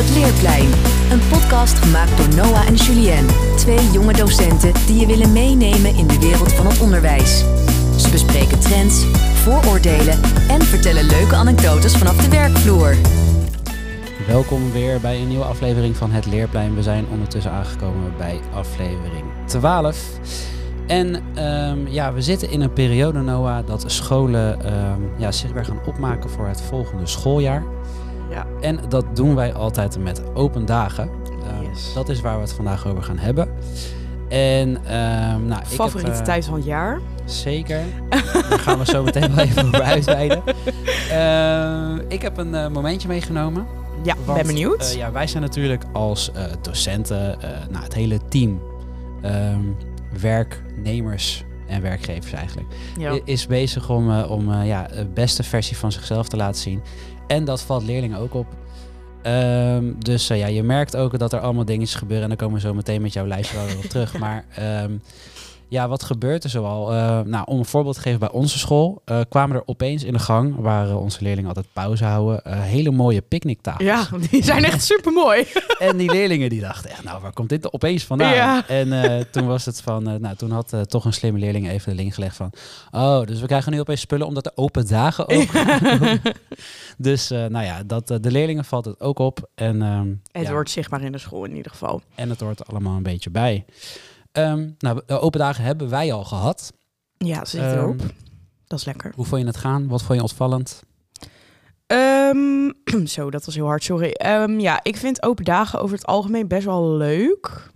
het Leerplein. Een podcast gemaakt door Noah en Julien. Twee jonge docenten die je willen meenemen in de wereld van het onderwijs. Ze bespreken trends, vooroordelen en vertellen leuke anekdotes vanaf de werkvloer. Welkom weer bij een nieuwe aflevering van Het Leerplein. We zijn ondertussen aangekomen bij aflevering 12. En ehm, ja, we zitten in een periode, Noah, dat scholen ehm, ja, zich weer gaan opmaken voor het volgende schooljaar. Ja. En dat doen wij altijd met open dagen. Ehm. Dat is waar we het vandaag over gaan hebben. En ehm nou, ik Favoriete heb, eh, tijd van het jaar. Zeker. Daar gaan we zo meteen wel even over uitweiden. Ehm, ik heb een eh, momentje meegenomen. Ja, Want, ben benieuwd. eh, ja, wij zijn natuurlijk als docenten, eh, nou, het hele team, werknemers en werkgevers eigenlijk, ja. is bezig om, om ja, de beste versie van zichzelf te laten zien. En dat valt leerlingen ook op. Ehm, dus eh, ja, je merkt ook dat er allemaal dingetjes gebeuren. En dan komen we zo meteen met jouw lijstje wel weer op terug. Maar ehm, ja, wat gebeurt er zoal? Eh, nou, om een voorbeeld te geven, bij onze school eh, kwamen er opeens in de gang, waar eh, onze leerlingen altijd pauze houden, hele mooie picknicktafels. ja, die zijn echt super mooi. En die leerlingen die dachten echt, nou, waar komt dit opeens vandaan? Ja. En toen was het van, nou, toen had toch een slimme leerling even de link gelegd van, oh, dus we krijgen nu opeens spullen omdat er open dagen ook. Dus, nou ja, dat, de leerlingen valt het ook op. En, ehm, Het ja, wordt zichtbaar in de school in ieder geval. en het hoort allemaal een beetje bij. Ehm, nou, de open dagen hebben wij al gehad. Ja, zit Ehm, erop. Dat is lekker. Hoe vond je het gaan? Wat vond je opvallend? Ehm, zo, dat was heel hard, sorry. Ja, ik vind open dagen over het algemeen best wel leuk.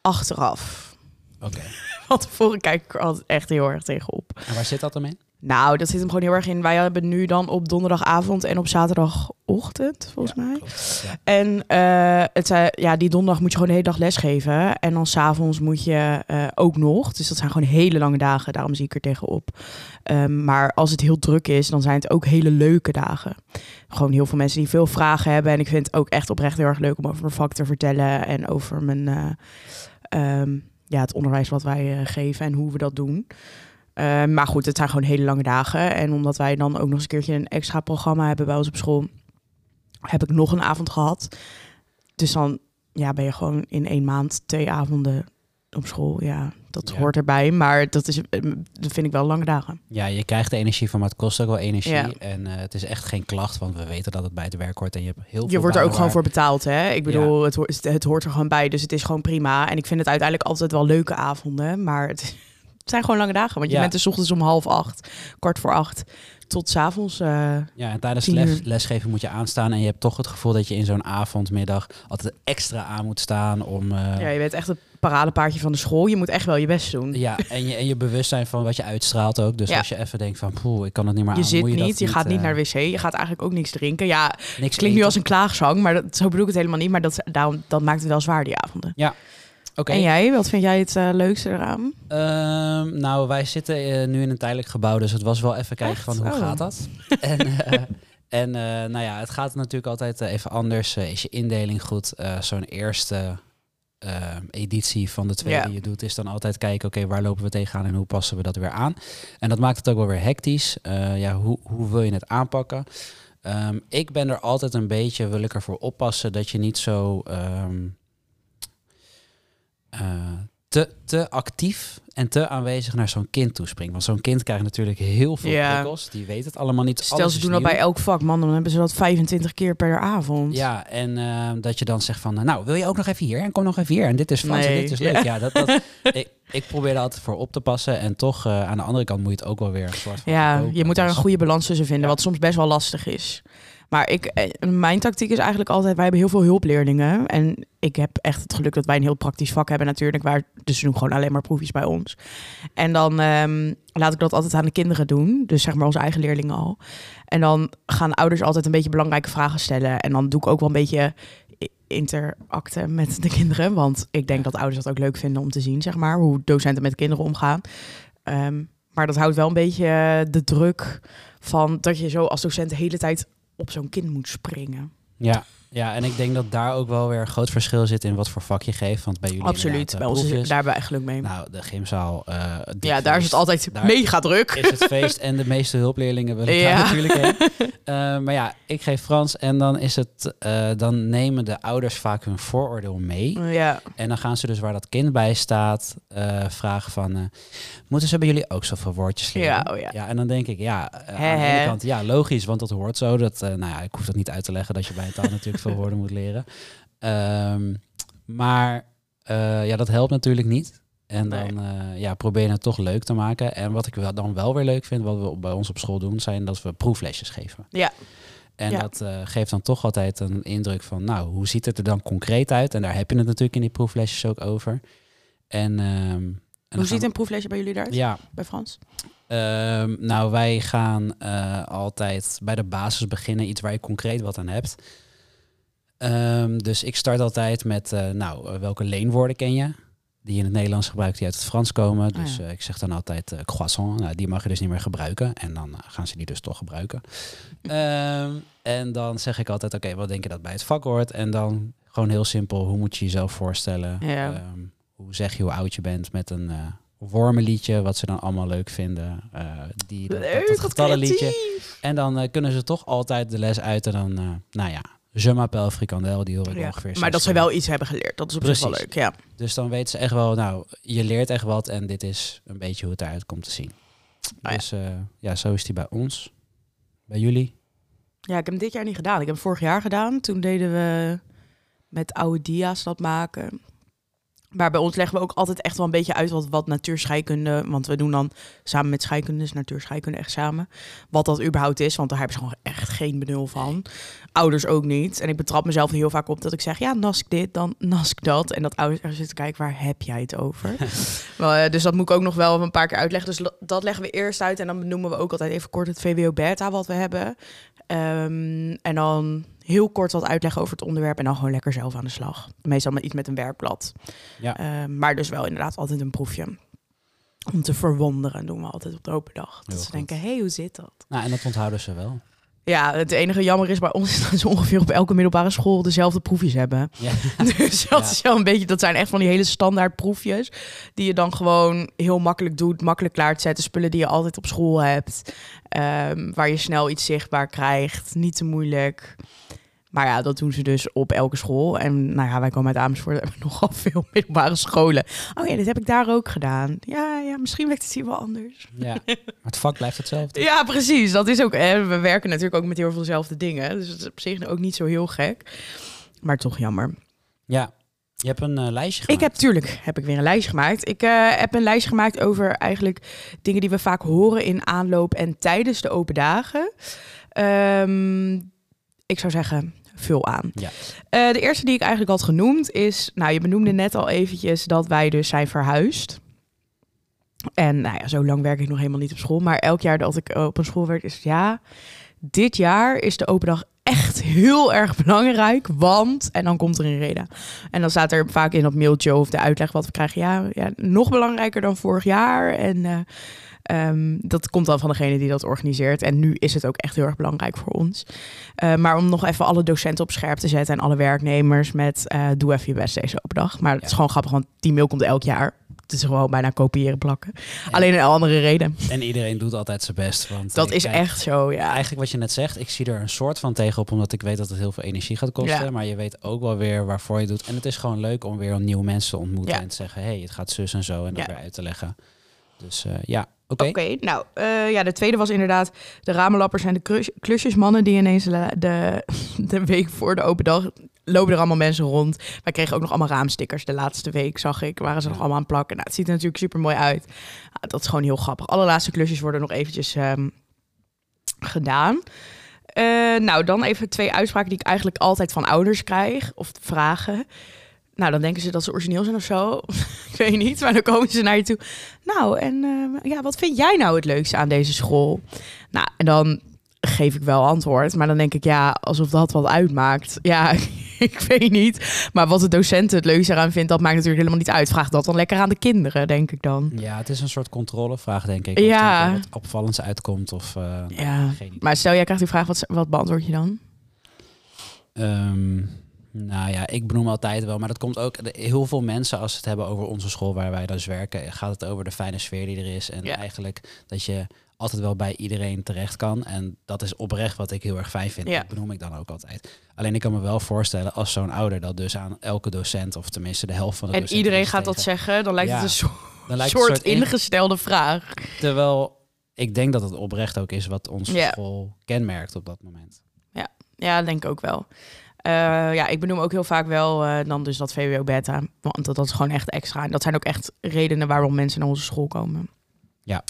Achteraf. Oké. Van tevoren kijk ik er altijd echt heel erg tegenop. En waar zit dat dan in? Nou, dat zit hem gewoon heel erg in. Wij hebben nu dan op donderdagavond en op zaterdagochtend, volgens Ja, mij. klopt. Ja. En eh, het, zei- ja, die donderdag moet je gewoon de hele dag lesgeven. En dan s'avonds moet je eh, ook nog. Dus dat zijn gewoon hele lange dagen. Daarom zie ik er tegenop. Ehm, maar als het heel druk is, dan zijn het ook hele leuke dagen. Gewoon heel veel mensen die veel vragen hebben. En ik vind het ook echt oprecht heel erg leuk om over mijn vak te vertellen. En over mijn, eh, ehm, ja, het onderwijs wat wij geven en hoe we dat doen. Eh, maar goed, het zijn gewoon hele lange dagen. En omdat wij dan ook nog eens een keertje een extra programma hebben bij ons op school, heb ik nog een avond gehad. Dus dan ja, ben je gewoon in één maand twee avonden op school. Ja, dat Ja. hoort erbij. Maar dat, is, eh, dat vind ik wel lange dagen. Ja, je krijgt de energie van, maar het kost ook wel energie. Ja. En eh, het is echt geen klacht, want we weten dat het bij het werk hoort. En je hebt heel veel Je wordt er ook gewoon voor betaald, hè? Ik bedoel, het, hoort, het hoort er gewoon bij. Dus het is gewoon prima. En ik vind het uiteindelijk altijd wel leuke avonden. Maar het, het zijn gewoon lange dagen. Want je Ja. bent er 's ochtends om half acht, kwart voor acht, tot 's avonds. eh, Ja, en tijdens les, lesgeven moet je aanstaan. En je hebt toch het gevoel dat je in zo'n avondmiddag altijd extra aan moet staan om... eh, ja, je bent echt het paradepaardje van de school. Je moet echt wel je best doen. ja, en je, en je bewustzijn van wat je uitstraalt ook. Dus Ja. als je even denkt van, poeh, ik kan het niet meer Je aan. zit moet je, niet, dat je gaat niet eh, naar de wc. Je gaat eigenlijk ook niks drinken. Ja, niks klinkt nu als een klaagzang, maar dat, zo bedoel ik het helemaal niet. Maar dat, daarom, dat maakt het wel zwaar, die avonden. En jij, wat vind jij het eh, leukste eraan? Ehm, nou, wij zitten eh, nu in een tijdelijk gebouw, dus het was wel even kijken Echt? van hoe Oh. gaat dat? en eh, en nou ja, het gaat natuurlijk altijd even anders. Is je indeling goed? Zo'n eerste editie van de tweede Ja. die je doet, is dan altijd kijken, oké, waar lopen we tegenaan en hoe passen we dat weer aan? En dat maakt het ook wel weer hectisch. Ja, hoe, hoe wil je het aanpakken? Ehm, ik ben er altijd een beetje, wil ik ervoor oppassen dat je niet zo ehm, eh, te, te actief en te aanwezig naar zo'n kind toespringt. Want zo'n kind krijgt natuurlijk heel veel Ja. prikkels. Die weet het allemaal niet. Stel, Alles ze doen dat bij elk vak, man. Dan hebben ze dat 25 keer per avond. Ja, en eh, dat je dan zegt van, nou, wil je ook nog even hier? En kom nog even hier. En dit is Frans en Nee, dit is leuk. Ja, dat, dat, ik, ik probeer er altijd voor op te passen. En toch, eh, aan de andere kant moet je het ook wel weer een soort van... Ja, je moet daar een goede balans tussen vinden, Ja. wat soms best wel lastig is. Maar ik, eh, mijn tactiek is eigenlijk altijd, wij hebben heel veel hulpleerlingen. En ik heb echt het geluk dat wij een heel praktisch vak hebben natuurlijk. Waar, dus ze doen gewoon alleen maar proefjes bij ons. En dan ehm, laat ik dat altijd aan de kinderen doen. Dus zeg maar onze eigen leerlingen al. En dan gaan ouders altijd een beetje belangrijke vragen stellen. En dan doe ik ook wel een beetje interacten met de kinderen. Want ik denk dat ouders dat ook leuk vinden om te zien, zeg maar. Hoe docenten met kinderen omgaan. Ehm, maar dat houdt wel een beetje de druk van dat je zo als docent de hele tijd op zo'n kind moet springen. Ja, Ja, en ik denk dat daar ook wel weer een groot verschil zit in wat voor vak je geeft. Want bij jullie Absoluut. eh, Bij ons is proefjes. daar hebben we echt geluk mee. Nou, de gymzaal. eh, ja, daar is het altijd mega druk. Is het feest en de meeste hulpleerlingen willen daar natuurlijk heen. Eh, maar ja, ik geef Frans en dan is het, dan nemen de ouders vaak hun vooroordeel mee. Ja. En dan gaan ze dus waar dat kind bij staat vragen van, moeten ze bij jullie ook zoveel woordjes leren? Ja, oh ja. Ja, en dan denk ik, ja, aan de ene kant, ja, logisch, want dat hoort zo. Dat, nou ja, ik hoef dat niet uit te leggen dat je bij een taal natuurlijk veel woorden moet leren. Ehm, maar eh, ja, dat helpt natuurlijk niet. En dan eh, ja, probeer je het toch leuk te maken. En wat ik wel, dan wel weer leuk vind, wat we bij ons op school doen, zijn dat we proeflesjes geven. Ja. En Ja. dat eh, geeft dan toch altijd een indruk van, nou, hoe ziet het er dan concreet uit? En daar heb je het natuurlijk in die proeflesjes ook over. En, ehm, en Hoe ziet een proeflesje bij jullie eruit? Ja, Bij Frans? Ehm, nou, wij gaan altijd bij de basis beginnen, iets waar je concreet wat aan hebt. Ehm, dus ik start altijd met, eh, nou, eh, welke leenwoorden ken je? Die je in het Nederlands gebruikt, die uit het Frans komen. Dus ja. eh, ik zeg dan altijd croissant. Nou, die mag je dus niet meer gebruiken. En dan gaan ze die dus toch gebruiken. Ehm, en dan zeg ik altijd, oké, wat denk je dat bij het vak hoort? En dan gewoon heel simpel, hoe moet je jezelf voorstellen? Ja. Ehm, hoe zeg je hoe oud je bent met een wormenliedje, wat ze dan allemaal leuk vinden. Die, dat, dat, dat getallenliedje. En dan kunnen ze toch altijd de les uit en dan, nou ja, je m'appelle frikandel, die hoor ik Ja. ongeveer. Maar dat ze wel iets hebben geleerd. Dat is op zich wel leuk, ja. Dus dan weten ze echt wel, nou, je leert echt wat en dit is een beetje hoe het eruit komt te zien. ja. Dus eh, ja, zo is die bij ons. Bij jullie? Ja, ik heb hem dit jaar niet gedaan. Ik heb hem vorig jaar gedaan. Toen deden we met oude dia's dat maken. Maar bij ons leggen we ook altijd echt wel een beetje uit wat, wat natuurscheikunde... Want we doen dan samen met scheikunde, dus natuurscheikunde echt samen... wat dat überhaupt is, want daar hebben ze gewoon echt geen benul van. Ouders ook niet. En ik betrap mezelf heel vaak op dat ik zeg... ja, nask dit, dan nask dat. En dat ouders er zitten kijken, waar heb jij het over? Maar, eh, dus dat moet ik ook nog wel een paar keer uitleggen. Dus dat leggen we eerst uit. En dan benoemen we ook altijd even kort het VWO Beta wat we hebben. Ehm, en dan heel kort wat uitleggen over het onderwerp. En dan gewoon lekker zelf aan de slag. Meestal met iets met een werkblad. Ja. Ehm, maar dus wel inderdaad altijd een proefje. Om te verwonderen doen we altijd op de open dag. Dat Heel ze goed. denken, hé, hey, hoe zit dat? Nou, en dat onthouden ze wel. Ja, het enige jammer is bij ons is dat ze ongeveer op elke middelbare school dezelfde proefjes hebben. Ja. Dus dat Ja. is wel een beetje, dat zijn echt van die hele standaard proefjes. Die je dan gewoon heel makkelijk doet, makkelijk klaar te zetten. Spullen die je altijd op school hebt. ehm, waar je snel iets zichtbaar krijgt. Niet te moeilijk. Maar ja, dat doen ze dus op elke school. En nou ja, wij komen uit Amersfoort en hebben nogal veel middelbare scholen. Oh ja, dit heb ik daar ook gedaan. Ja, ja misschien werkt het hier wel anders. ja. Maar het vak blijft hetzelfde. Ja, precies. Dat is ook. Hè, we werken natuurlijk ook met heel veel dezelfde dingen. Dus het is op zich ook niet zo heel gek. Maar toch jammer. Ja. Je hebt een eh, lijstje Ik gemaakt. heb tuurlijk heb ik weer een lijstje gemaakt. Ik eh, heb een lijstje gemaakt over eigenlijk dingen die we vaak horen in aanloop en tijdens de open dagen. Ehm, ik zou zeggen, vul aan. Ja. Eh, de eerste die ik eigenlijk had genoemd is, nou je benoemde net al eventjes dat wij dus zijn verhuisd. En nou ja, zo lang werk ik nog helemaal niet op school. Maar elk jaar dat ik op een school werk is ja, dit jaar is de open dag echt heel erg belangrijk. Want, en dan komt er een reden. En dan staat er vaak in dat mailtje of de uitleg wat we krijgen. Ja, ja nog belangrijker dan vorig jaar. En eh, ehm, dat komt dan van degene die dat organiseert. En nu is het ook echt heel erg belangrijk voor ons. Eh, maar om nog even alle docenten op scherp te zetten en alle werknemers met eh, doe even je best deze open dag. Maar het is gewoon grappig, want die mail komt elk jaar. Het is gewoon bijna kopiëren plakken. Alleen een andere reden. En iedereen doet altijd zijn best. Want Dat eh, is kijk, echt zo, ja. Eigenlijk wat je net zegt, ik zie er een soort van tegenop, omdat ik weet dat het heel veel energie gaat kosten. Ja. Maar je weet ook wel weer waarvoor je het doet. En het is gewoon leuk om weer nieuwe mensen te ontmoeten Ja. en te zeggen, hé, hey, het gaat zus en zo. En dat weer uit te leggen. Dus ja, oké. Nou eh, ja, de tweede was inderdaad de ramenlappers en de klusjesmannen die ineens de, de, week voor de open dag lopen er allemaal mensen rond. Wij kregen ook nog allemaal raamstickers de laatste week, zag ik. Waren ze nog allemaal aan het plakken. Nou, het ziet er natuurlijk super mooi uit. Ah, dat is gewoon heel grappig. Alle laatste klusjes worden nog eventjes ehm, gedaan. Eh, nou, dan even twee uitspraken die ik eigenlijk altijd van ouders krijg of vragen. Nou, dan denken ze dat ze origineel zijn of zo. ik weet niet, maar dan komen ze naar je toe. Nou, en eh, ja, wat vind jij nou het leukste aan deze school? Nou, en dan geef ik wel antwoord. Maar dan denk ik, ja, alsof dat wat uitmaakt. Ja, ik weet niet. Maar wat de docent het leukste eraan vindt, dat maakt natuurlijk helemaal niet uit. Vraag dat dan lekker aan de kinderen, denk ik dan. Ja, het is een soort controlevraag, denk ik. Of Ja. er wat opvallends uitkomt of... eh, Ja, maar stel jij krijgt die vraag, wat, wat beantwoord je dan? Ehm, nou ja, ik benoem altijd wel, maar dat komt ook heel veel mensen als ze het hebben over onze school waar wij dus werken, gaat het over de fijne sfeer die er is en Ja. eigenlijk dat je altijd wel bij iedereen terecht kan en dat is oprecht wat ik heel erg fijn vind. Ja. Dat benoem ik dan ook altijd. Alleen ik kan me wel voorstellen als zo'n ouder dat dus aan elke docent of tenminste de helft van de En docenten iedereen die gaat dat zeggen, dan lijkt Ja. het een soort, het in- ingestelde vraag. Terwijl ik denk dat het oprecht ook is wat onze Ja. school kenmerkt op dat moment. Ja, denk ik ook wel. Eh, ja, ik benoem ook heel vaak wel eh, dan dus dat VWO beta. Want dat, dat is gewoon echt extra. En dat zijn ook echt redenen waarom mensen naar onze school komen. Ja.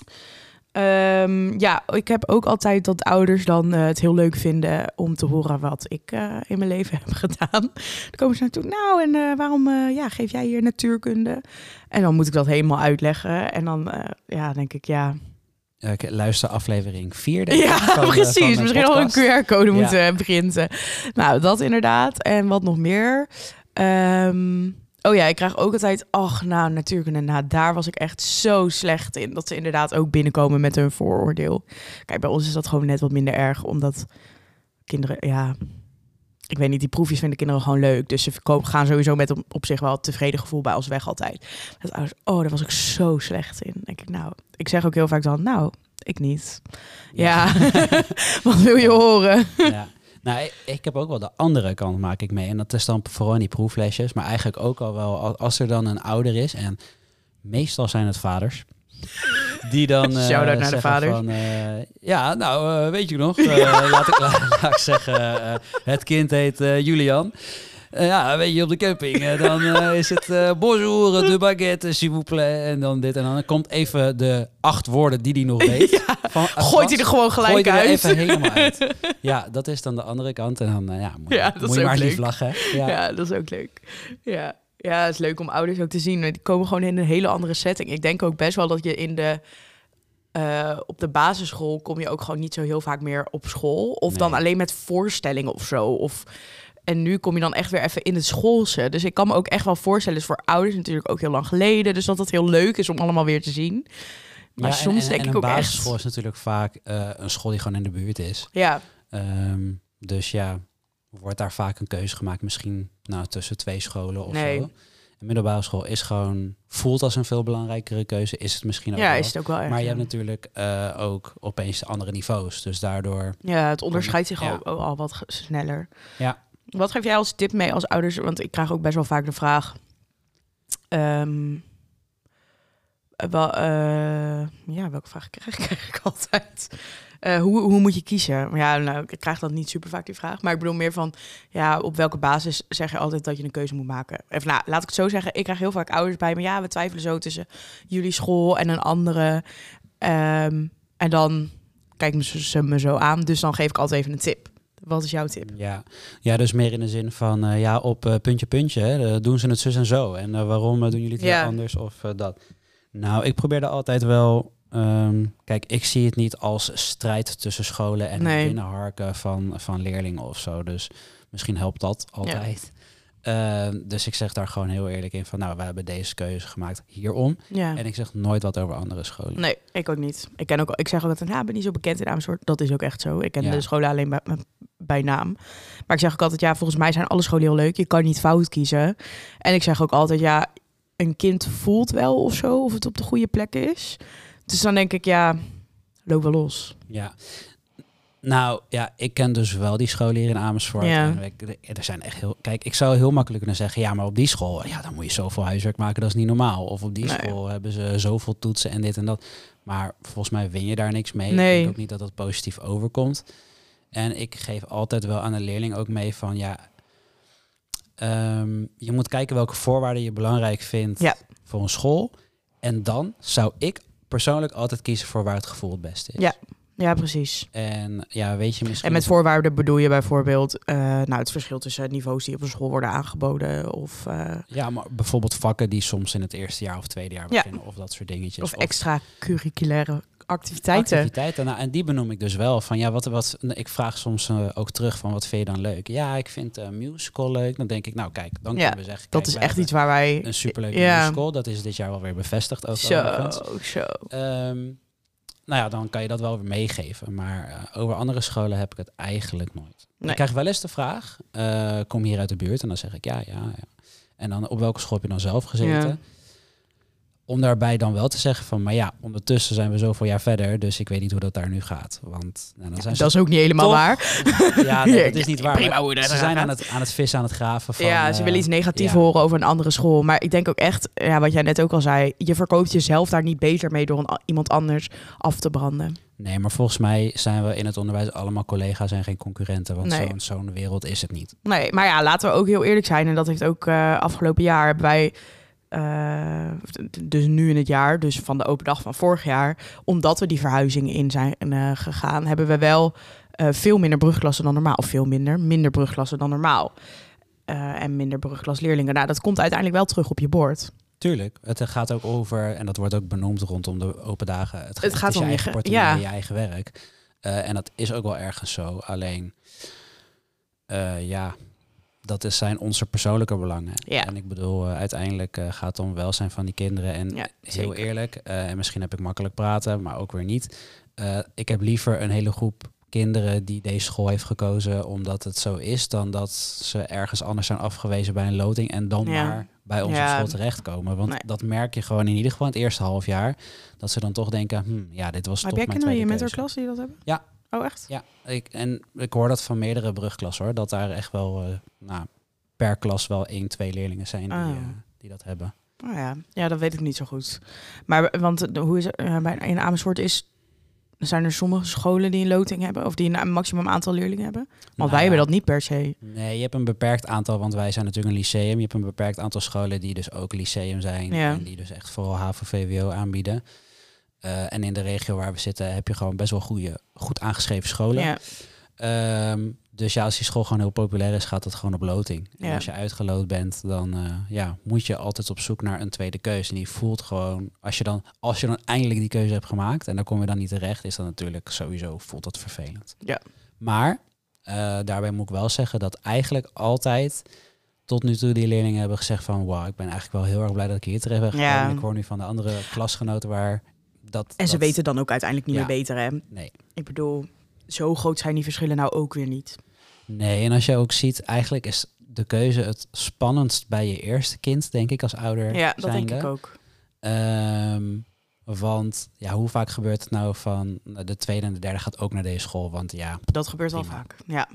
Ehm, ja, ik heb ook altijd dat ouders dan eh, het heel leuk vinden om te horen wat ik in mijn leven heb gedaan. Dan komen ze naartoe, nou en waarom ja, geef jij hier natuurkunde? En dan moet ik dat helemaal uitleggen. En dan ja, denk ik, ja, Eh, ik luister aflevering 4. denk ik, ja, van van precies. Misschien al een. QR-code Ja. moeten printen. Nou, dat inderdaad. En wat nog meer? Ehm, oh ja, ik krijg ook altijd... Ach, nou, natuurlijk. Nou, daar was ik echt zo slecht in. Dat ze inderdaad ook binnenkomen met hun vooroordeel. Kijk, bij ons is dat gewoon net wat minder erg. Omdat kinderen, ja... Ik weet niet, die proefjes vinden kinderen gewoon leuk. Dus ze gaan sowieso met op, op zich wel tevreden gevoel bij ons weg altijd. Dat ouders, oh, daar was ik zo slecht in. Denk ik, nou... Ik zeg ook heel vaak dan, nou, ik niet. Ja, wat wil je horen? ja. Nou, ik, ik heb ook wel de andere kant maak ik mee. En dat is dan vooral in die proeflesjes. Maar eigenlijk ook al wel al- als er dan een ouder is. En meestal zijn het vaders. Die dan eh Shout-out naar de vaders. van... eh, ja, nou, eh, weet je nog? eh, laat, ik, laat, laat ik zeggen, eh, het kind heet eh, Julian. Eh, ja, weet je, op de camping. eh, dan eh, is het eh bonjour, de baguette, s'il vous plaît. En dan dit en dan. Komt even de acht woorden die hij nog weet. Van, uit Gooit hij er gewoon gelijk uit. even helemaal uit. Ja, dat is dan de andere kant. En dan eh, ja, moet, Ja, je- moet maar lief lachen. Ja. Ja. dat is ook leuk. Ja. Ja, het is leuk om ouders ook te zien. Die komen gewoon in een hele andere setting. Ik denk ook best wel dat je in de... eh, op de basisschool kom je ook gewoon niet zo heel vaak meer op school. Of dan alleen met voorstellingen of zo. Of, en nu kom je dan echt weer even in het schoolse. Dus ik kan me ook echt wel voorstellen, is voor ouders natuurlijk ook heel lang geleden. Dus dat het heel leuk is om allemaal weer te zien. Maar Ja, soms en, denk en ik een ook basisschool echt... is natuurlijk vaak eh, een school die gewoon in de buurt is. Ja, Ehm, dus ja, wordt daar vaak een keuze gemaakt. Misschien nou, tussen twee scholen of Nee. zo. Middelbare school is gewoon, voelt als een veel belangrijkere keuze. Is het misschien ook ja wel. is het ook wel erg. Maar je ja. hebt natuurlijk eh, ook opeens andere niveaus. Dus daardoor... Ja, het onderscheidt zich Ja. al, al wat sneller. Ja. Wat geef jij als tip mee als ouders? Want ik krijg ook best wel vaak de vraag. ehm, eh, wel, eh, ja, welke vraag krijg, krijg ik altijd? Eh, hoe, hoe moet je kiezen? Maar ja, nou, ik krijg dat niet super vaak die vraag. Maar ik bedoel meer van, ja, op welke basis zeg je altijd dat je een keuze moet maken? Even, nou, laat ik het zo zeggen. Ik krijg heel vaak ouders bij me. Ja, we twijfelen zo tussen jullie school en een andere. Ehm, en dan kijken ze me zo aan. Dus dan geef ik altijd even een tip. Wat is jouw tip? Ja, ja dus meer in de zin van, eh, ja, op eh, puntje, puntje, hè, doen ze het zus en zo. En waarom doen jullie het Ja. anders of dat? Nou, ik probeer er altijd wel... ehm, kijk, ik zie het niet als strijd tussen scholen en Nee. binnenharken van, van leerlingen of zo. Dus misschien helpt dat altijd. Ehm, dus ik zeg daar gewoon heel eerlijk in van, nou, we hebben deze keuze gemaakt hierom. Ja. En ik zeg nooit wat over andere scholen. Nee, ik ook niet. Ik, ken ook, ik zeg ook altijd, nou, ik ben niet zo bekend in Amersfoort. Dat is ook echt zo. Ik ken Ja. de scholen alleen bij, bij naam. Maar ik zeg ook altijd, ja, volgens mij zijn alle scholen heel leuk. Je kan niet fout kiezen. En ik zeg ook altijd, ja, een kind voelt wel of zo, of het op de goede plek is. Dus dan denk ik, ja, loop wel los. Ja. Nou ja, ik ken dus wel die scholen hier in Amersfoort. Ja. En ik, er zijn echt heel. Kijk, ik zou heel makkelijk kunnen zeggen: ja, maar op die school, ja, dan moet je zoveel huiswerk maken, dat is niet normaal. Of op die Nee. school hebben ze zoveel toetsen en dit en dat. Maar volgens mij win je daar niks mee. Nee. Ik denk ook niet dat dat positief overkomt. En ik geef altijd wel aan de leerling ook mee van ja. ehm, je moet kijken welke voorwaarden je belangrijk vindt Ja. voor een school. En dan zou ik persoonlijk altijd kiezen voor waar het gevoel het beste is. Ja. Ja, precies. En ja, weet je misschien. En met voorwaarden bedoel je bijvoorbeeld eh, nou, het verschil tussen niveaus die op een school worden aangeboden. Of, eh, Ja, maar bijvoorbeeld vakken die soms in het eerste jaar of tweede jaar Ja. beginnen. Of dat soort dingetjes. of extra curriculaire activiteiten. activiteiten. Nou, en die benoem ik dus wel. Van ja, wat, wat, ik vraag soms eh, ook terug van wat vind je dan leuk? Ja, ik vind eh musical leuk. Dan denk ik, nou kijk, dan Ja, kunnen we zeggen. Dat is echt iets waar wij... Een superleuke Ja. musical. Dat is dit jaar wel weer bevestigd. Ook Zo, overigens. zo. Ehm, nou ja, dan kan je dat wel weer meegeven. Maar eh, over andere scholen heb ik het eigenlijk nooit. Nee. Ik krijg wel eens de vraag, kom hier uit de buurt? En dan zeg ik ja, ja, ja. En dan op welke school heb je dan zelf gezeten? Ja. Om daarbij dan wel te zeggen van, maar ja, ondertussen zijn we zoveel jaar verder, dus ik weet niet hoe dat daar nu gaat. Want nou, dan zijn ze Dat is ook niet helemaal waar. Ja, nee, dat is niet waar. Prima maar hoe dat ze zijn aan het, aan het vissen, aan het graven van... ja, ze eh, willen iets negatiefs ja. horen over een andere school. Maar ik denk ook echt, ja, wat jij net ook al zei, je verkoopt jezelf daar niet beter mee door een, iemand anders af te branden. Nee, maar volgens mij zijn we in het onderwijs allemaal collega's en geen concurrenten. Want Nee. zo'n zo'n wereld is het niet. Nee, maar ja, laten we ook heel eerlijk zijn. En dat heeft ook eh, afgelopen jaar hebben wij, eh, dus nu in het jaar, dus van de open dag van vorig jaar, omdat we die verhuizingen in zijn eh, gegaan, hebben we wel eh, veel minder brugklassen dan normaal. Of veel minder, minder brugklassen dan normaal. En minder brugklasleerlingen. Nou, dat komt uiteindelijk wel terug op je bord. Tuurlijk, het gaat ook over, en dat wordt ook benoemd rondom de open dagen. Het, Het gaat is je om je eigen ge- portemonnee, ja. je eigen werk. En dat is ook wel ergens zo. Alleen, ja, dat is zijn onze persoonlijke belangen. Ja. En ik bedoel, eh, uiteindelijk eh, gaat het om welzijn van die kinderen. En Ja, heel eerlijk, eh, en misschien heb ik makkelijk praten, maar ook weer niet. Ik heb liever een hele groep kinderen die deze school heeft gekozen omdat het zo is, dan dat ze ergens anders zijn afgewezen bij een loting en dan Ja. maar bij onze Ja. school terechtkomen. Want Nee. dat merk je gewoon in ieder geval in het eerste half jaar. Dat ze dan toch denken, hm, ja, dit was Heb toch jij mijn kinderen in je tweede keuze. mentorklas die dat hebben? Ja. Oh, echt? Ja, ik, en ik hoor dat van meerdere brugklassen hoor. Dat daar echt wel eh, nou, per klas wel één, twee leerlingen zijn die, Ah. eh, die dat hebben. Oh ja. ja, dat weet ik niet zo goed. Maar want de- hoe is eh, bij in Amersfoort is zijn er sommige scholen die een loting hebben of die een maximum aantal leerlingen hebben? Want Nou wij hebben dat niet per se. Nee, je hebt een beperkt aantal, want wij zijn natuurlijk een lyceum. Je hebt een beperkt aantal scholen die dus ook lyceum zijn. Ja. En die dus echt vooral HAVO-VWO aanbieden. Eh, en in de regio waar we zitten heb je gewoon best wel goede, goed aangeschreven scholen. Ja. Ehm, dus ja, als die school gewoon heel populair is, gaat het gewoon op loting. En als je uitgeloot bent, dan eh, ja, moet je altijd op zoek naar een tweede keuze. En die voelt gewoon, als je, dan, als je dan eindelijk die keuze hebt gemaakt en dan kom je dan niet terecht, is dat natuurlijk sowieso, voelt dat vervelend. Ja. Maar eh, daarbij moet ik wel zeggen dat eigenlijk altijd tot nu toe die leerlingen hebben gezegd van, wauw, ik ben eigenlijk wel heel erg blij dat ik hier terecht ben gekomen. Ja. Ik hoor nu van de andere klasgenoten waar dat... En ze dat- weten dan ook uiteindelijk niet Ja. meer beter, hè? Nee. Ik bedoel, zo groot zijn die verschillen nou ook weer niet. Nee, en als je ook ziet, eigenlijk is de keuze het spannendst bij je eerste kind, denk ik, als ouder. Ja, dat denk ik ook. Ehm, want ja, hoe vaak gebeurt het nou van nou, de tweede en de derde gaat ook naar deze school? Want ja, Dat gebeurt wel Prima. vaak. Ja.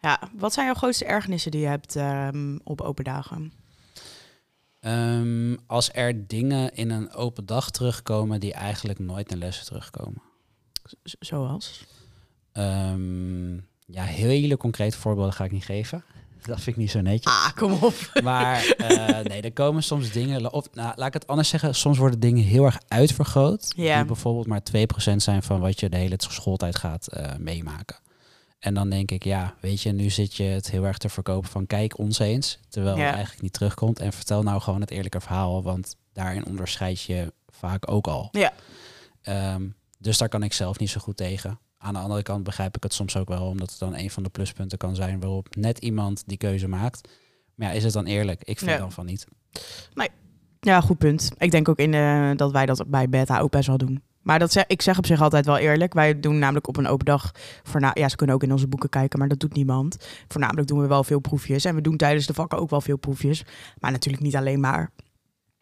ja. Wat zijn jouw grootste ergernissen die je hebt ehm, op open dagen? Ehm, als er dingen in een open dag terugkomen die eigenlijk nooit naar lessen terugkomen. Z- zoals? Ehm, ja, hele concrete voorbeelden ga ik niet geven. Dat vind ik niet zo netjes. Ah, kom op. Maar eh, nee, er komen soms dingen. Of nou, laat ik het anders zeggen. Soms worden dingen heel erg uitvergroot. Ja. Die bijvoorbeeld maar 2% zijn van wat je de hele schooltijd gaat eh, meemaken. En dan denk ik, ja, weet je, nu zit je het heel erg te verkopen van kijk ons eens. Terwijl Ja. het eigenlijk niet terugkomt. En vertel nou gewoon het eerlijke verhaal. Want daarin onderscheid je vaak ook al. Ja. Ehm, dus daar kan ik zelf niet zo goed tegen. Aan de andere kant begrijp ik het soms ook wel, omdat het dan een van de pluspunten kan zijn waarop net iemand die keuze maakt. Maar ja, is het dan eerlijk? Ik vind Ja. dan van niet. Ja, goed punt. Ik denk ook in, eh, dat wij dat bij Beta ook best wel doen. Maar dat zeg, ik zeg op zich altijd wel eerlijk. Wij doen namelijk op een open dag... Voorna ja, ze kunnen ook in onze boeken kijken, maar dat doet niemand. Voornamelijk doen we wel veel proefjes. En we doen tijdens de vakken ook wel veel proefjes. Maar natuurlijk niet alleen maar.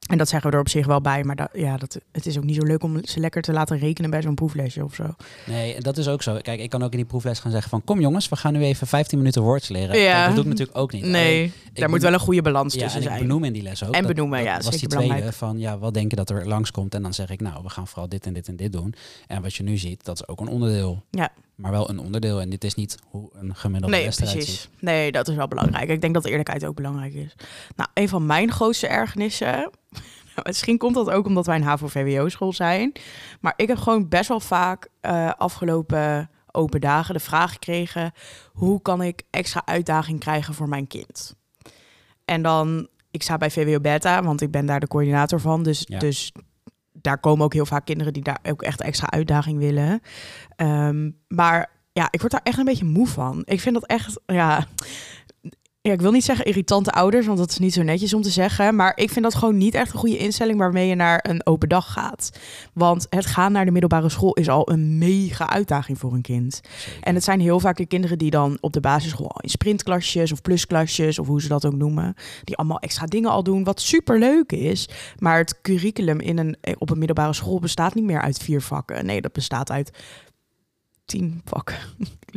En dat zeggen we er op zich wel bij. Maar dat, ja, dat, het is ook niet zo leuk om ze lekker te laten rekenen bij zo'n proeflesje of zo. Nee, en dat is ook zo. Kijk, ik kan ook in die proefles gaan zeggen van... kom jongens, we gaan nu even 15 minuten woordjes leren. Ja. Kijk, dat doe ik natuurlijk ook niet. Nee, daar moet wel een goede balans Ja, tussen en ik zijn. benoem in die les ook. En Dat- benoemen, dat ja, was die tweede belangrijk. van, ja, wat denk je dat er langskomt? En dan zeg ik, nou, we gaan vooral dit en dit en dit doen. En wat je nu ziet, dat is ook een onderdeel. Ja. Maar wel een onderdeel. En dit is niet hoe een gemiddelde Nee, eruit precies. ziet. Nee, dat is wel belangrijk. Ik denk dat eerlijkheid ook belangrijk is. Nou, een van mijn grootste ergernissen. Misschien komt dat ook omdat wij een HAVO-VWO-school zijn. Maar ik heb gewoon best wel vaak eh, afgelopen open dagen de vraag gekregen: hoe kan ik extra uitdaging krijgen voor mijn kind? En dan, ik sta bij VWO Beta, want ik ben daar de coördinator van. Dus, Ja. dus daar komen ook heel vaak kinderen die daar ook echt extra uitdaging willen. Ehm, maar ja, ik word daar echt een beetje moe van. Ik vind dat echt, ja. Ja, ik wil niet zeggen irritante ouders, want dat is niet zo netjes om te zeggen. Maar ik vind dat gewoon niet echt een goede instelling waarmee je naar een open dag gaat. Want het gaan naar de middelbare school is al een mega uitdaging voor een kind. En het zijn heel vaak de kinderen die dan op de basisschool al in sprintklasjes of plusklasjes of hoe ze dat ook noemen, die allemaal extra dingen al doen, wat super leuk is. Maar het curriculum in een, op een middelbare school bestaat niet meer uit vier vakken. Nee, dat bestaat uit tien vakken.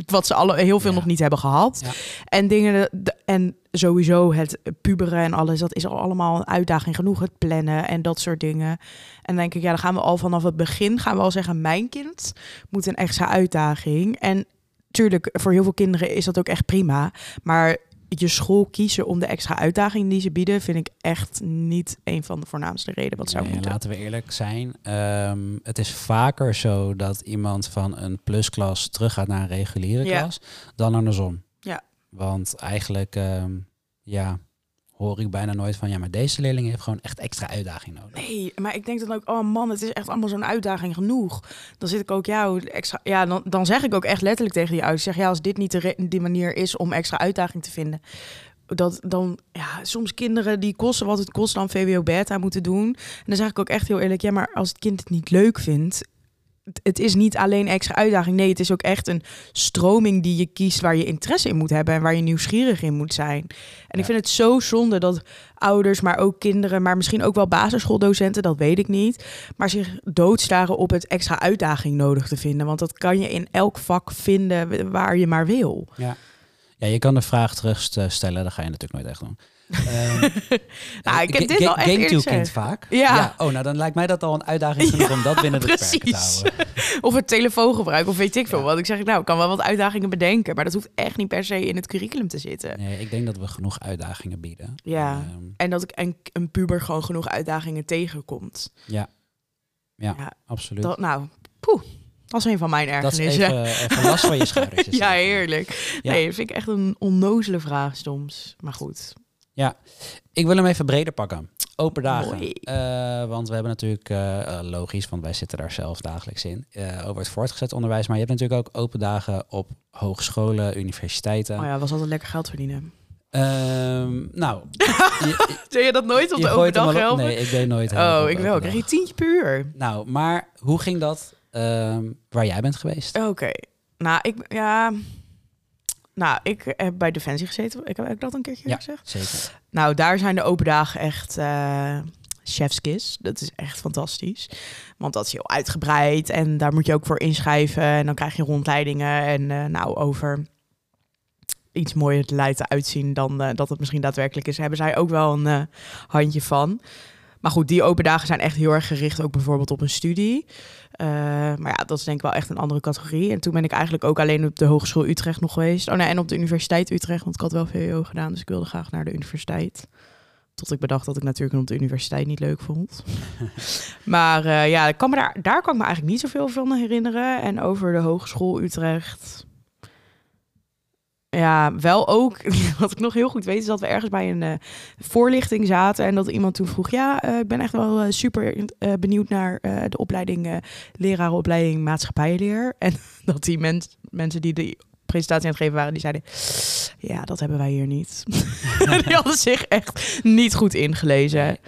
Wat ze alle heel veel Ja. nog niet hebben gehad. Ja. En dingen de- en sowieso het puberen en alles, dat is al allemaal een uitdaging genoeg. Het plannen en dat soort dingen. En dan denk ik, ja, dan gaan we al vanaf het begin gaan we al zeggen, mijn kind moet een extra uitdaging. En tuurlijk, voor heel veel kinderen is dat ook echt prima. Maar je school kiezen om de extra uitdaging die ze bieden, vind ik echt niet een van de voornaamste redenen wat zou Nee, moeten. laten we eerlijk zijn. ehm, het is vaker zo dat iemand van een plusklas teruggaat naar een reguliere Ja. klas dan andersom. Ja. Want eigenlijk, ehm, ja, hoor ik bijna nooit van, ja, maar deze leerling heeft gewoon echt extra uitdaging nodig. Nee, maar ik denk dan ook, oh man, het is echt allemaal zo'n uitdaging genoeg. Dan zit ik ook, hoe extra, ja dan, dan zeg ik ook echt letterlijk tegen die ouders, zeg ja, als dit niet de, die manier is om extra uitdaging te vinden, dat dan, ja, soms kinderen die kosten wat het kost dan VWO beta moeten doen. En dan zeg ik ook echt heel eerlijk, ja, maar als het kind het niet leuk vindt, het- is niet alleen extra uitdaging. Nee, het is ook echt een stroming die je kiest waar je interesse in moet hebben en waar je nieuwsgierig in moet zijn. En ik vind het zo zonde dat ouders, maar ook kinderen, maar misschien ook wel basisschooldocenten, dat weet ik niet, maar zich doodstaren op het extra uitdaging nodig te vinden. Want dat kan je in elk vak vinden waar je maar wil. Ja. ja, je kan de vraag terugstellen, dat ga je natuurlijk nooit echt doen. Ehm, Nou, ik heb dit wel echt gezegd. vaak? Ja. Oh, nou dan lijkt mij dat al een uitdaging genoeg om dat binnen de perken te houden. Of het telefoongebruik, of weet ik veel Ja. wat. Ik zeg, nou, ik kan wel wat uitdagingen bedenken, maar dat hoeft echt niet per se in het curriculum te zitten. Nee, ik denk dat we genoeg uitdagingen bieden. Ja. Ehm, En dat ik een, een puber gewoon genoeg uitdagingen tegenkomt. ja. Ja, absoluut. Dat, nou, poeh, dat is een van mijn Dat is ergernissen. even, even last van je schouders. ja, heerlijk. Ja. Nee, vind ik echt een onnozele vraag soms. Maar goed. Ik wil hem even breder pakken. Open dagen. Eh, want we hebben natuurlijk, eh, eh, logisch, want wij zitten daar zelf dagelijks in, over het voortgezet onderwijs. Maar je hebt natuurlijk ook open dagen op hogescholen, universiteiten. Oh ja, was altijd lekker geld verdienen. Ehm, nou, je, Deed je dat nooit op de gooit hem overdag al op- helpen? Nee, ik deed nooit oh, ik open wel. dag. Krijg je tientje per uur? Nou, maar hoe ging dat ehm, waar jij bent geweest? Oké. Nou, ik... Ja... Nou, ik heb bij Defensie gezeten. Ik heb, heb ik dat een keertje Ja. gezegd? Zeker. Nou, daar zijn de open dagen echt eh chef's kiss. Dat is echt fantastisch. Want dat is heel uitgebreid en daar moet je ook voor inschrijven. En dan krijg je rondleidingen en eh, nou, over iets mooier te laten uitzien dan eh, dat het misschien daadwerkelijk is, hebben zij ook wel een handje van. Maar goed, die open dagen zijn echt heel erg gericht ook bijvoorbeeld op een studie. Eh, maar ja, dat is denk ik wel echt een andere categorie. En toen ben ik eigenlijk ook alleen op de Hogeschool Utrecht nog geweest. Oh nee, en op de Universiteit Utrecht, want ik had wel VWO gedaan. Dus ik wilde graag naar de universiteit. Tot ik bedacht dat ik natuurlijk op de universiteit niet leuk vond. maar eh, ja, ik kan me daar, daar kan ik me eigenlijk niet zoveel van herinneren. En over de Hogeschool Utrecht... Ja, wel ook. Wat ik nog heel goed weet is dat we ergens bij een eh, voorlichting zaten. En dat iemand toen vroeg: Ja, eh, ik ben echt wel eh, super benieuwd naar de opleiding, lerarenopleiding maatschappijleer. En dat die mens, mensen die die presentatie aan het geven waren, die zeiden: Ja, dat hebben wij hier niet. die hadden zich echt niet goed ingelezen.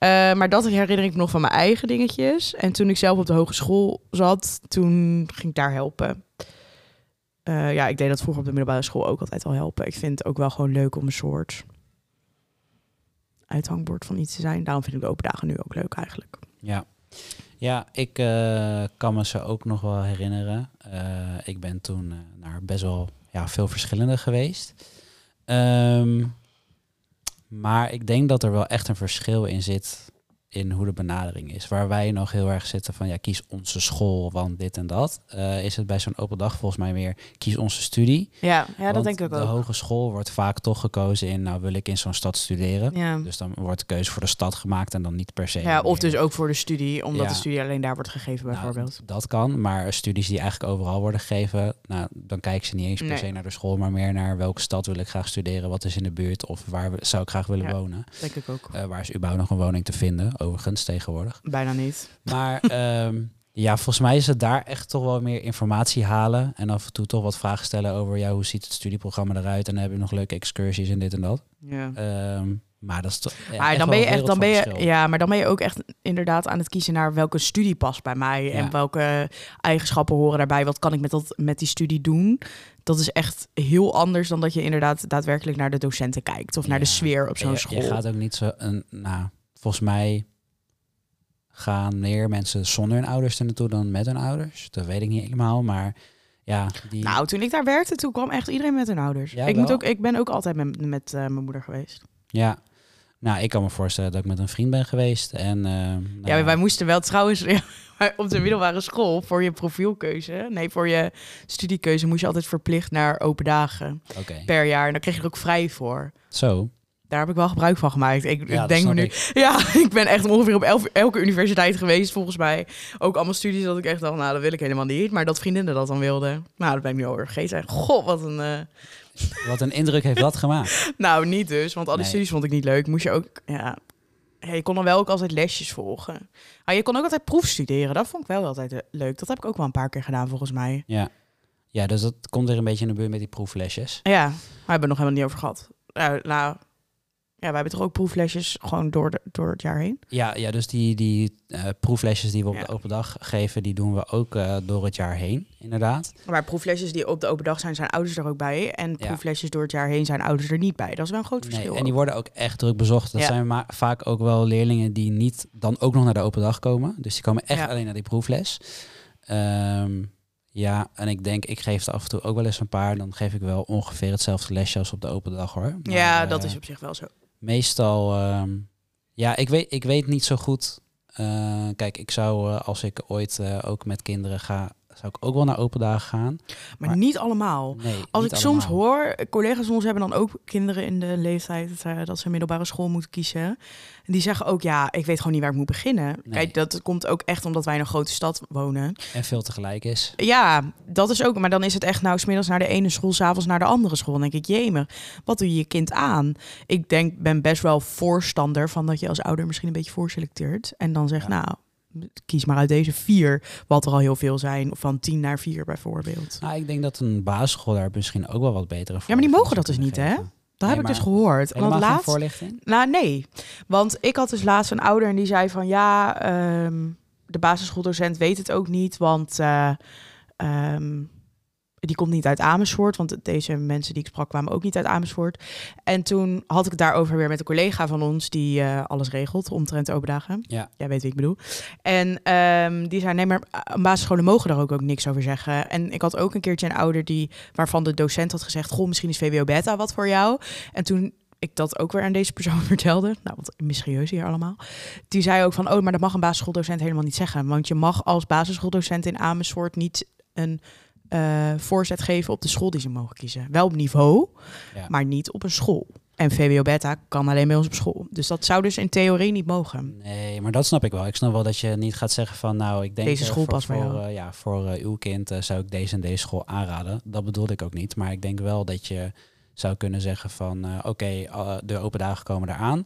Maar dat herinner ik nog van mijn eigen dingetjes. En toen ik zelf op de hogeschool zat, toen ging ik daar helpen. Eh, ja, ik deed dat vroeger op de middelbare school ook altijd al helpen. Ik vind het ook wel gewoon leuk om een soort uithangbord van iets te zijn. Daarom vind ik de open dagen nu ook leuk eigenlijk. Ja, ja ik eh, kan me ze ook nog wel herinneren. Eh, ik ben toen naar best wel ja, veel verschillende geweest. Ehm, maar ik denk dat er wel echt een verschil in zit in hoe de benadering is. Waar wij nog heel erg zitten van ja, kies onze school, want dit en dat. Eh, is het bij zo'n open dag volgens mij meer kies onze studie. Ja, ja dat denk ik de ook. hogeschool wordt vaak toch gekozen in, nou wil ik in zo'n stad studeren. Ja. Dus dan wordt de keuze voor de stad gemaakt en dan niet per se. ja, of meer- dus ook voor de studie, omdat Ja. de studie alleen daar wordt gegeven Nou, bijvoorbeeld. dat kan, maar studies die eigenlijk overal worden gegeven, nou, dan kijken ze niet eens per Nee. se naar de school, maar meer naar welke stad wil ik graag studeren, wat is in de buurt of waar zou ik graag willen Ja. wonen. denk ik ook. Eh, waar is überhaupt nog een woning te vinden, overigens tegenwoordig. Bijna niet. Maar ehm, Ja, volgens mij is het daar echt toch wel meer informatie halen. En af en toe toch wat vragen stellen over ja, hoe ziet het studieprogramma eruit. En dan heb je nog leuke excursies en dit en dat. Ja. Ehm, maar dat is toch. ja, maar dan ben je echt, dan ben je, ja, maar dan ben je ook echt inderdaad aan het kiezen naar welke studie past bij mij Ja. en welke eigenschappen horen daarbij. Wat kan ik met, dat, met die studie doen? Dat is echt heel anders dan dat je inderdaad daadwerkelijk naar de docenten kijkt of naar de sfeer op zo'n school. Je gaat ook niet zo. Een, nou, volgens mij gaan meer mensen zonder hun ouders er naartoe dan met hun ouders. Dat weet ik niet helemaal, maar ja, die. Nou, toen ik daar werkte, toen kwam echt iedereen met hun ouders. Ja, ik, moet ook, ik ben ook altijd met, met eh, mijn moeder geweest. Ja. Nou, ik kan me voorstellen dat ik met een vriend ben geweest. En, eh, nou Ja, wij moesten wel trouwens op de middelbare school voor je profielkeuze, nee, voor je studiekeuze moest je altijd verplicht naar open dagen per jaar. En dan kreeg je er ook vrij voor. zo. Daar heb ik wel gebruik van gemaakt. Ik, ik Ja, denk nu. ik. Ja, ik ben echt ongeveer op elf- elke universiteit geweest, volgens mij. Ook allemaal studies dat ik echt dacht, nou, dat wil ik helemaal niet. Maar dat vriendinnen dat dan wilden. Nou, dat ben ik nu alweer vergeten. God, wat een... eh, Wat een indruk heeft dat gemaakt. Nou, niet dus, want al die Nee. studies vond ik niet leuk. Moest je ook, ja... je kon dan wel ook altijd lesjes volgen. Maar je kon ook altijd proefstuderen. Dat vond ik wel altijd eh, leuk. Dat heb ik ook wel een paar keer gedaan, volgens mij. Ja. ja, dus dat komt weer een beetje in de buurt met die proeflesjes. Ja, maar we hebben het nog helemaal niet over gehad. Nou, nou ja, wij hebben toch ook proeflesjes gewoon door, de, door het jaar heen? Ja, ja dus die, die eh, proeflesjes die we op Ja. de open dag geven, die doen we ook eh, door het jaar heen, inderdaad. Maar proeflesjes die op de open dag zijn, zijn ouders er ook bij. En Ja. proeflesjes door het jaar heen zijn ouders er niet bij. Dat is wel een groot Nee, verschil. en die worden ook echt druk bezocht. Dat Ja. zijn ma- vaak ook wel leerlingen die niet dan ook nog naar de open dag komen. Dus die komen echt alleen naar die proefles. Ehm, ja, en ik denk, ik geef er af en toe ook wel eens een paar. Dan geef ik wel ongeveer hetzelfde lesje als op de open dag hoor. Maar, ja, eh, dat is op zich wel zo. Meestal, ehm, ja, ik weet, ik weet niet zo goed. Eh, kijk, ik zou eh, als ik ooit eh, ook met kinderen ga, zou ik ook wel naar open dagen gaan. Maar, maar- niet allemaal. Nee, Als niet ik soms allemaal. hoor, collega's van ons hebben dan ook kinderen in de leeftijd eh, dat ze middelbare school moeten kiezen. En die zeggen ook, ja, ik weet gewoon niet waar ik moet beginnen. Nee. Kijk, dat komt ook echt omdat wij in een grote stad wonen. En veel tegelijk is. Ja, dat is ook. Maar dan is het echt nou smiddags naar de ene school, s'avonds naar de andere school. Dan denk ik, jemer, wat doe je je kind aan? Ik denk, ben best wel voorstander van dat je als ouder misschien een beetje voorselecteert. En dan zegt, Ja. nou, kies maar uit deze vier, wat er al heel veel zijn. Van tien naar vier bijvoorbeeld. Nou, ik denk dat een basisschool daar misschien ook wel wat betere maar die mogen dat dus niet, hè? Dat Nee, heb ik dus gehoord. Want laatst, voorlichting? nou nee, want ik had dus laatst een ouder en die zei van ja, ehm, de basisschooldocent weet het ook niet, want eh, ehm, die komt niet uit Amersfoort, want deze mensen die ik sprak kwamen ook niet uit Amersfoort. En toen had ik het daarover weer met een collega van ons die eh, alles regelt omtrent de open dagen. Ja. Jij weet wie ik bedoel. En ehm, die zei, nee, maar uh, basisscholen mogen daar ook, ook niks over zeggen. En ik had ook een keertje een ouder die, waarvan de docent had gezegd, goh, misschien is VWO Beta wat voor jou. En toen ik dat ook weer aan deze persoon vertelde, nou wat mysterieus hier allemaal, die zei ook van, oh, maar dat mag een basisschooldocent helemaal niet zeggen. Want je mag als basisschooldocent in Amersfoort niet een eh, voorzet geven op de school die ze mogen kiezen. Wel op niveau, Ja. maar niet op een school. En VWO Beta kan alleen bij ons op school. Dus dat zou dus in theorie niet mogen. Nee, maar dat snap ik wel. Ik snap wel dat je niet gaat zeggen van nou, ik denk Deze eh, school voor, bij voor, eh, ja, voor uw kind zou ik deze en deze school aanraden. Dat bedoelde ik ook niet. Maar ik denk wel dat je zou kunnen zeggen van oké, de open dagen komen eraan.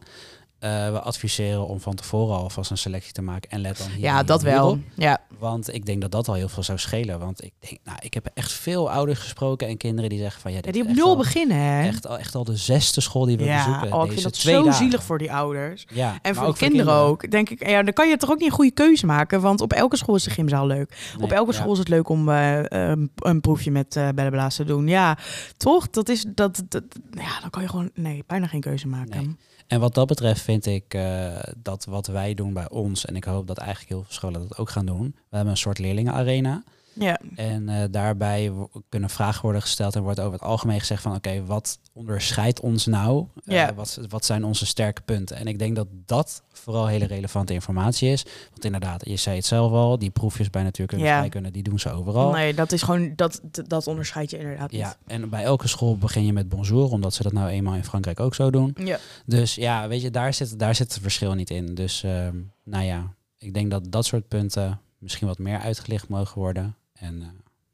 Eh, we adviseren om van tevoren alvast een selectie te maken en let dan hier Ja, dat wel. op. Ja, Want ik denk dat dat al heel veel zou schelen. Want ik denk, nou, ik heb echt veel ouders gesproken en kinderen die zeggen van ja, Ja, dit die is op nul al- beginnen, hè? Echt al, echt al de zesde school die we ja, bezoeken. oh, ik vind dat zo dagen. zielig voor die ouders. Ja, En voor ook de kinderen, ook. Denk ik, ja, dan kan je toch ook niet een goede keuze maken. Want op elke school is de gymzaal leuk. Nee, op elke ja. school is het leuk om eh, een, een proefje met eh bellenblaas te doen. Ja, toch? Dat is dat, dat. Ja, dan kan je gewoon. Nee, bijna geen keuze maken. Nee. En wat dat betreft vind ik eh, dat wat wij doen bij ons, en ik hoop dat eigenlijk heel veel scholen dat ook gaan doen, we hebben een soort leerlingenarena. Ja, En eh, daarbij kunnen vragen worden gesteld en wordt over het algemeen gezegd van oké, wat onderscheidt ons nou? Eh, Ja. wat, wat zijn onze sterke punten? En ik denk dat dat vooral hele relevante informatie is. Want inderdaad, je zei het zelf al, die proefjes bij natuurkunde en Ja. scheikunde, die doen ze overal. nee, dat is gewoon. Dat, dat onderscheid je inderdaad Ja, en bij elke school begin je met bonjour, omdat ze dat nou eenmaal in Frankrijk ook zo doen. Ja. Dus ja, weet je, daar zit, daar zit het verschil niet in. Dus ehm, nou ja, ik denk dat dat soort punten misschien wat meer uitgelicht mogen worden. En eh,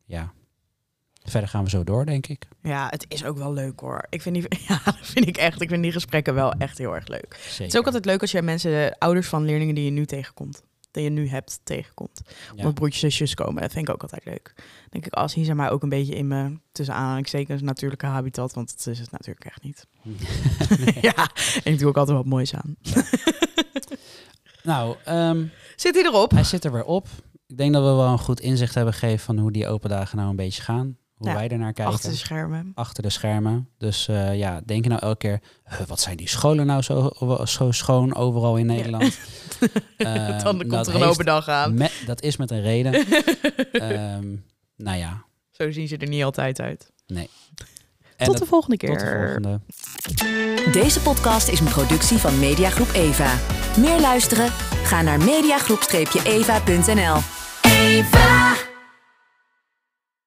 ja, verder gaan we zo door, denk ik. ja, het is ook wel leuk hoor. Ik vind die, ja, dat vind ik echt. Ik vind die gesprekken wel echt heel erg leuk. Zeker. Het is ook altijd leuk als je mensen, de ouders van leerlingen die je nu tegenkomt. dat je nu hebt tegenkomt. Ja. Want broertjes en zusjes komen, dat vind ik ook altijd leuk. Denk ik, als hier zijn maar ook een beetje in mijn, tussen aanhalingstekens, natuurlijke habitat. Want het is het natuurlijk echt niet. ja, en ik doe ook altijd wat moois aan. Nou, ehm, Zit hij erop? hij zit er weer op. Ik denk dat we wel een goed inzicht hebben gegeven van hoe die open dagen nou een beetje gaan. Hoe Ja, wij ernaar kijken. Achter de schermen. achter de schermen. Dus eh, ja, denk je nou elke keer, "Huh, wat zijn die scholen nou zo, zo schoon overal in Nederland? Ehm, Dan komt dat er een open dag aan. met- dat is met een reden. Ehm, nou ja, Zo zien ze er niet altijd uit. en tot de volgende keer. tot de volgende. Deze podcast is een productie van Mediagroep Eva. Meer luisteren? Ga naar mediagroep-eva.nl. 飞。吧